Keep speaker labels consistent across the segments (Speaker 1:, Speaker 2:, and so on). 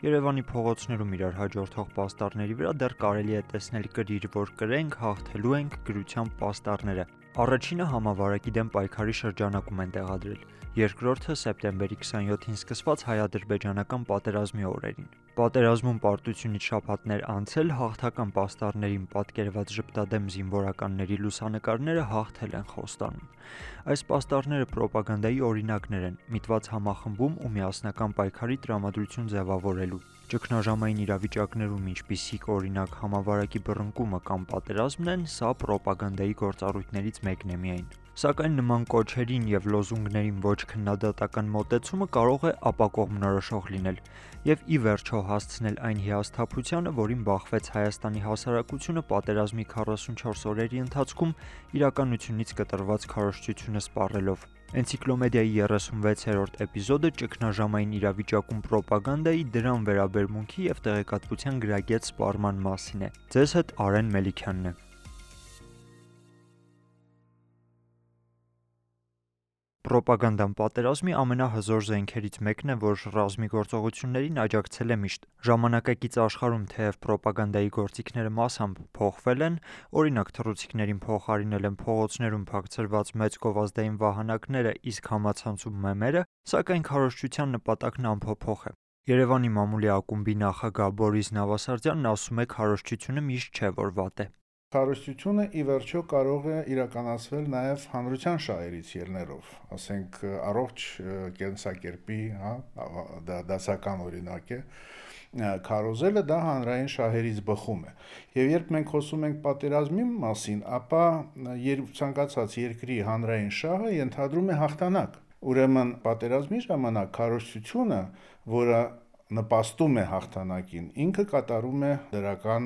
Speaker 1: Երևանի փողոցներում իրար հաջորդող պաստառների վրա դեռ կարելի է տեսնել կրիր, որ կրենք, հաղթելու ենք գրությամբ պաստառները։ Առաջինը համավարակի դեմ պայքարի շրջանակում են տեղադրել, երկրորդը սեպտեմբերի 27-ին սկսված հայ-ադրբեջանական պատերազմի օրերին։ Պատերազմում պարտությունից շաբաթներ անցել հաղթական պաստառներին պատկերված ժպտադեմ զինվորականների լուսանկարները հաղթել են խոստանում։ Այս պաստառները ռոպագանդայի օրինակներ են՝ միտված համախմբում ու միասնական պայքարի տրամադրություն ձևավորելու։ Ճգնաժամային իրավիճակներում, ինչպիսիք օրինակ համավարակի բռնկումը կամ պատերազմն են, սա ռոպագանդայի գործառույթներից մեկն է միայն։ Սակայն նման կոչերին եւ լոզունգներին ոչ քննադատական մոտեցումը կարող է ապակողմնորոշող լինել եւ ի վերջո հասցնել այն հիասթափությանը, որին բախվեց Հայաստանի հասարակությունը պատերազմի 44 օրերի ընթացքում իրականությունից կտրված քարոզչությունը սպառելով։ Էնցիկլոմեդիայի 36-րդ էպիզոդը ճգնաժամային իրավիճակում ռոպագանդայի, դրան վերաբերմունքի եւ տեղեկատվության գրագետ սպառման մասին է։ Ձեզ հետ Արեն Մելիքյանն է։ Պրոպագանդան պատերազմի ամենահզոր զենքերից մեկն է, որ ռազմի գործողություններին աջակցել է միշտ։ Ժամանակակից աշխարհում թեև պրոպագանդայի գործիքները մասամբ փոխվել են, օրինակ թռուցիկներին փոխարինել են փողոցներում փակցրված մեծ գովազդային վահանակները, իսկ համացանցում մեմերը, սակայն քարոզչության նպատակն անփոփոխ է։ Երևանի մամուլի ակումբի նախագահ Բորիս Նավասարդյանն ասում է քարոզչությունը միշտ չէ որ վատ է։
Speaker 2: Քարոզչությունը ի վերջո կարող է իրականացվել նաև հանրության շահերից ելներով, ասենք առողջ կենսակերպի, հա, դա դասական օրինակ է, քարոզելը դա հանրային շահերից բխում է։ Եվ երբ մենք խոսում ենք պատերազմի մասին, ապա երբ ցանկացած երկրի հանրային շահը ենթադրում է հաղթանակ։ Ուրեմն պատերազմի ժամանակ քարոզչությունը, որը նպաստում է հաղթանակին, ինքը կատարում է դրական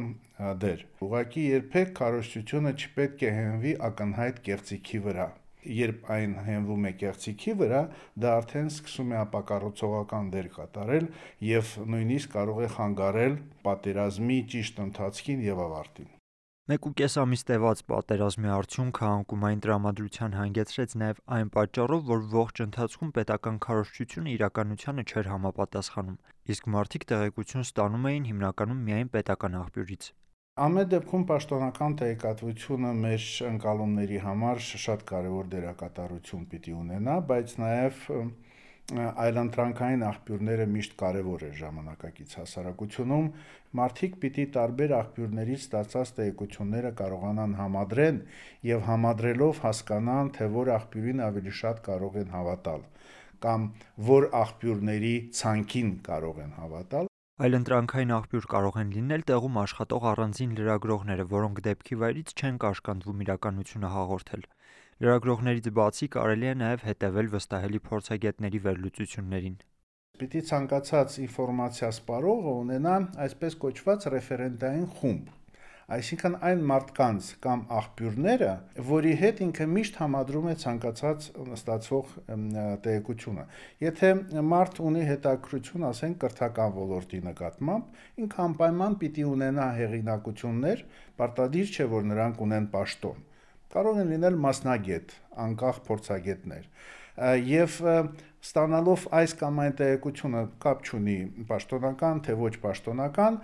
Speaker 2: դեր։ Ուղղակի երբեք քարոշչությունը չպետք է հենվի ակնհայտ կեղծիքի վրա։ Երբ այն հենվում է կեղծիքի վրա, դա արդեն սկսում է ապակառուցողական դեր կատարել եւ նույնիսկ կարող է խանգարել պատերազմի ճիշտ ընթացքին եւ ավարտին։
Speaker 1: Մեկ ու կես ամիս տևած պատերազմի արդյունքը անկումային տրամադրության հանգեցրեց նաև այն պատճառով, որ ողջ ընթացքում պետական քարոզչությունը իրականությանը չէր համապատասխանում, իսկ մարդիկ տեղեկություն ստանում էին հիմնականում միայն պետական աղբյուրից։
Speaker 2: Ամեն դեպքում պաշտոնական տեղեկատվությունը մեր ընկալումների համար շատ կարևոր դերակատարություն պիտի ունենա, բայց նաև այլընտրանքային աղբյուրները միշտ կարևոր է ժամանակակից հասարակությունում մարդիկ պիտի տարբեր աղբյուրներից ստացած տեղեկությունները կարողանան համադրեն եւ համադրելով հասկանան, թե որ աղբյուրին ավելի շատ կարող են հավատալ կամ որ աղբյուրների ցանկին կարող են հավատալ
Speaker 1: Այլընտրանքային աղբյուր կարող են լինել տեղում աշխատող առանձին լրագրողները, որոնք դեպքի վայրից չեն կաշկանդվում իրականությունը հաղորդել։ Լրագրողներից բացի կարելի է նաև հետևել վստահելի փորձագետների վերլուծություններին։
Speaker 2: Պիտի ցանկացած ինֆորմացիա սպառողը ունենա այսպես կոչված ռեֆերենտային խումբ, այսինքն այն մարդկանց կամ աղբյուրները, որի հետ ինքը միշտ համադրում է ցանկացած ստացվող տեղեկությունը։ Եթե մարդ ունի հետաքրություն, ասենք կրթական ոլորտի նկատմամբ, ինքը անպայման պիտի ունենա հեղինակություններ, պարտադիր չէ, որ նրանք ունեն պաշտոն կարող են լինել մասնագետ, անկախ փորձագետներ եւ ստանալով այս կամ այն տեղեկությունը կապ չունի պաշտոնական թե ոչ պաշտոնական,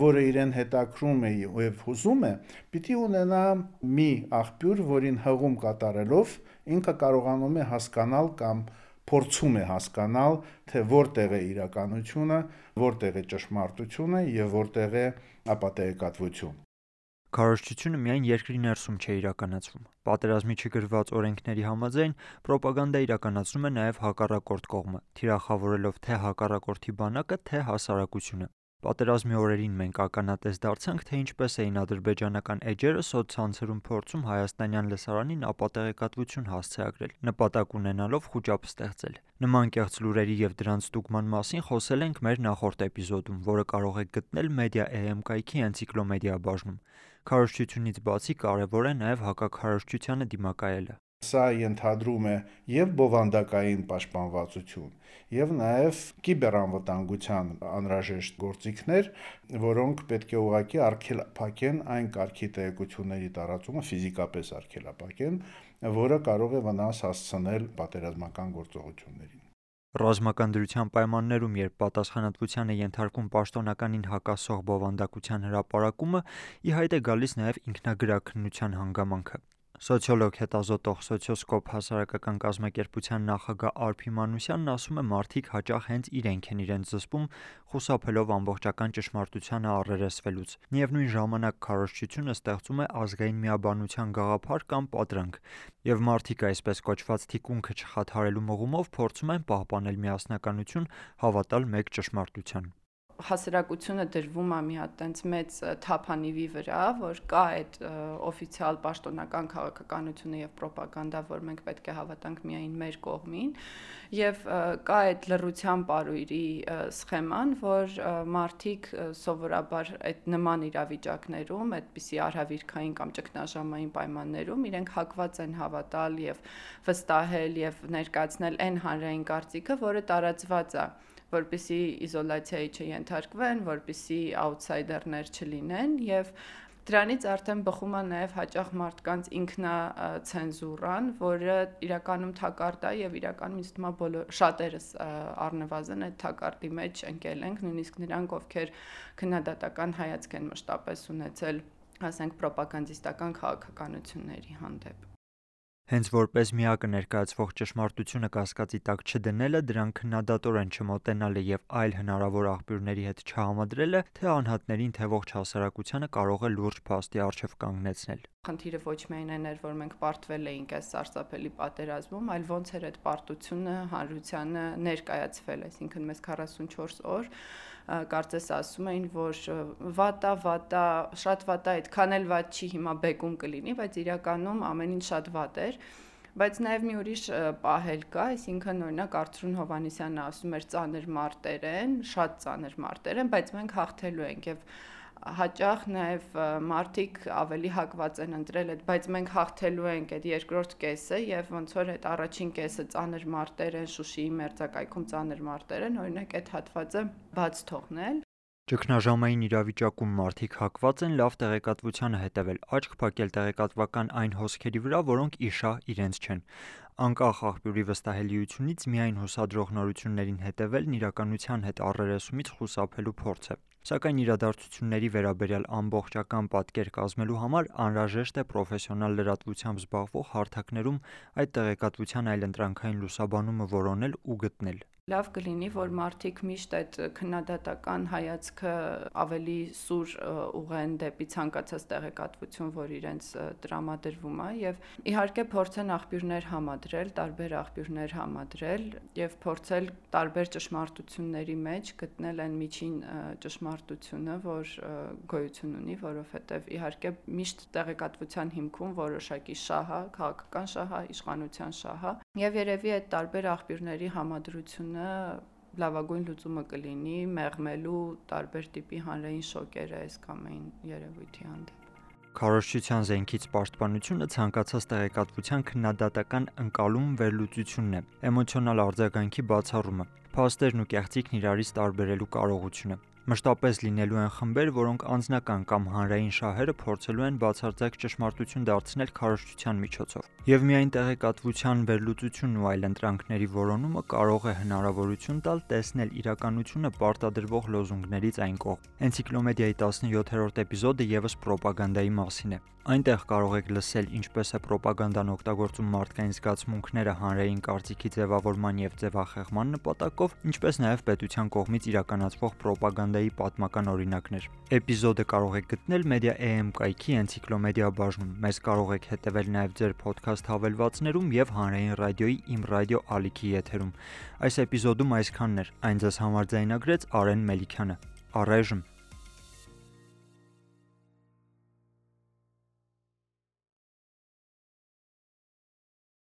Speaker 2: որը իրեն հետաքրում է եւ հուզում է, պիտի ունենա մի աղբյուր, որին հղում կատարելով ինքը կարողանում է հասկանալ կամ փորձում է հասկանալ, թե որտեղ է իրականությունը, որտեղ է ճշմարտությունը եւ որտեղ է ապատեգատվություն։
Speaker 1: Քարոզչությունը միայն երկրի ներսում չէ իրականացվում։ Պատերազմի չգրված օրենքների համաձայն ռոպագանդա իրականացնում է նաև հակառակորդ կողմը, թիրախավորելով թե հակառակորդի բանակը, թե հասարակությունը։ Պատերազմի օրերին մենք ականատես դարձանք, թե ինչպես էին ադրբեջանական էջերը սոցցանցերում փորձում հայաստանյան լսարանին ապատեղեկատվություն հասցեագրել, նպատակ ունենալով խոճապ ստեղծել։ Նման կեղծ լուրերի եւ դրանց ստուգման մասին խոսել ենք մեր նախորդ էպիզոդում, որը կարող եք գտնել Media.am կայքի էնցիկլոմեդիա բաժնում։ Քարոզչությունից բացի կարևոր է նաև հակաքարոզչությանը դիմակայելը։
Speaker 2: Սա ենթադրում է եւ բովանդակային պաշտպանվածություն, եւ նաեւ կիբերանվտանգության անհրաժեշտ գործիքներ, որոնք պետք է ուղղակի արգելափակեն այն կարգի տեղեկությունների տարածումը, ֆիզիկապես արգելափակեն, որը կարող է վնաս հասցնել պատերազմական գործողություններին։
Speaker 1: Ռազմական դրության պայմաններում, երբ պատասխանատվության է ենթարկվում պաշտոնականին հակասող բովանդակության հրապարակումը, ի հայտ է գալիս նաև ինքնագրաքննության հանգամանքը։ Սոցիոլոգ հետազոտող Սոցիոսկոպ հասարակական կազմակերպության նախագահ Արփի Մանուսյանն ասում է՝ մարդիկ հաճախ հենց իրենք են իրենց զսպում, խուսափելով ամբողջական ճշմարտությանը առերեսվելուց։ Միևնույն ժամանակ քարոզչությունը ստեղծում է ազգային միաբանության գաղափար կամ պատրանք, եւ մարդիկ այսպես կոչված թիկունքը չխաթարելու մղումով փորձում են պահպանել միասնականություն, հավատալ մեկ ճշմարտության
Speaker 3: հասարակությունը դրվում է մի հատ տենց մեծ թափանիվի վրա, որ կա այդ օֆիցիալ պաշտոնական քաղաքականությունը եւ ռոպագանդա, որ մենք պետք է հավատանք միայն մեր կողմին, եւ կա այդ լրության պարույրի սխեման, որ մարդիկ սովորաբար այդ նման իրավիճակներում, այդպիսի արհավիրքային կամ ճգնաժամային պայմաններում իրենք հակված են հավատալ եւ վստահել եւ ներկայացնել այն հանրային կարծիքը, որը տարածված է որպիսի իզոլացիայի չենթարկվեն, որպիսի աութսայդերներ չլինեն եւ Դրանից արդեն բխում է նաև հաճախ մարդկանց ինքնացենզուրան, որը իրականում թակարդ է եւ իրականում ինձ թվում է բոլոր շատերս առնվազն այդ թակարդի մեջ ընկել ենք, նույնիսկ նրանք, ովքեր քննադատական հայացք են մշտապես ունեցել, ասենք, ռոպագանդիստական քաղաքականությունների հանդեպ։
Speaker 1: Հենց որպես միակը ներկայացվող ճշմարտությունը կասկածի տակ չդնելը, դրան քննադատորեն չմոտենալը եւ այլ հնարավոր աղբյուրների հետ չհամադրելը, թե անհատներին, թե ողջ հասարակությանը կարող է լուրջ փաստի առջև կանգնեցնել։
Speaker 3: Խնդիրը ոչ միայն այն էր, որ մենք պարտվել էինք այս սարսափելի պատերազմում, այլ ոնց էր այդ պարտությունը հանրությանը ներկայացվել, այսինքն մեզ 44 օր կարծես ասում էին, որ վատա, վատա, շատ վատա, այդքան էլ վատ չի, հիմա բեկում կլինի, բայց իրականում ամեն ինչ շատ վատ էր բայց նաև մի ուրիշ պահել կա, այսինքն օրինակ Արծրուն Հովանեսյանը ասում էր ծանր մարտեր են, շատ ծանր մարտեր են, բայց մենք հաղթելու ենք եւ հաճախ նաև մարդիկ ավելի հակված են ընտրել այդ, բայց մենք հաղթելու ենք այդ երկրորդ կեսը եւ ոնց որ այդ առաջին կեսը ծանր մարտեր են, Շուշիի մերձակայքում ծանր մարտեր են, օրինակ այդ հատվածը բաց թողնել
Speaker 1: Ճգնաժամային իրավիճակում մարդիկ հակված են լավ տեղեկատվությանը հետևել, աչք փակել տեղեկատվական այն հոսքերի վրա, որոնք իշահ իրենց չեն անկախ աղբյուրի վստահելիությունից միայն հուսադրող նորություններին հետևելն իրականության հետ առերեսումից խուսափելու փորձ է։ Սակայն իրադարձությունների վերաբերյալ ամբողջական պատկեր կազմելու համար անհրաժեշտ է պրոֆեսիոնալ լրատվությամբ զբաղվող հարթակներում այդ տեղեկատվության այլընտրանքային լուսաբանումը որոնել ու գտնել։
Speaker 3: Լավ կլինի, որ մարդիկ միշտ այդ քննադատական հայացքը ավելի սուր ուղեն դեպի ցանկացած տեղեկատվություն, որ իրենց տրամադրվում է եւ իհարկե փորձեն աղբյուրներ համադրել, տարբեր աղբյուրներ համադրել եւ փորձել տարբեր ճշմարտությունների մեջ գտնել այն միջին ճշմարտությունը, որ գոյություն ունի, որովհետեւ իհարկե միշտ տեղեկատվության հիմքում որոշակի շահը, քաղաքական շահը, իշխանության շահը եւ երևի այդ տարբեր աղբյուրների համադրությունը լավագույն լուծումը կլինի մեղմելու տարբեր տիպի հանրային շոկերը այս կամ այն երևույթի հանդեպ։
Speaker 1: Քարոշչության զենքից պաշտպանությունը ցանկացած տեղեկատվության քննադատական ընկալում վերլուծությունն է, էմոցիոնալ արձագանքի բացառումը, փաստերն ու կեղծիքն իրարից տարբերելու կարողությունը։ Մշտապես լինելու են խմբեր, որոնք անձնական կամ հանրային շահերը փորձելու են բացարձակ ճշմարտություն դարձնել քարոզչության միջոցով։ Եվ միայն տեղեկատվության վերլուծությունն ու այլ ընտրանքների որոնումը կարող է հնարավորություն տալ տեսնել իրականությունը պարտադրվող լոզունգներից այն կողմ։ Էնցիկլոմեդիայի 17-րդ էպիզոդը եւս ռոպագանդայի մասին է։ Այնտեղ կարող եք լսել ինչպես է ռոպագանդան օգտագործում մարդկային զգացմունքները հանրային կարծիքի ձևավորման եւ ձևախեղման նպատակով, ինչպես նաեւ պետության կողմից իրականացվող ռոպագանդ պրոպագանդայի պատմական օրինակներ։ Էպիզոդը կարող եք գտնել Media.am կայքի էնցիկլոմեդիա բաժնում։ Մեզ կարող եք հետևել նաև ձեր ոդքասթ հավելվածներում եւ հանրային ռադիոյի Իմ ռադիո ալիքի եթերում։ Այս էպիզոդում այսքանն էր։ Այն ձեզ համար ձայնագրեց Արեն Մելիքյանը։ Առայժմ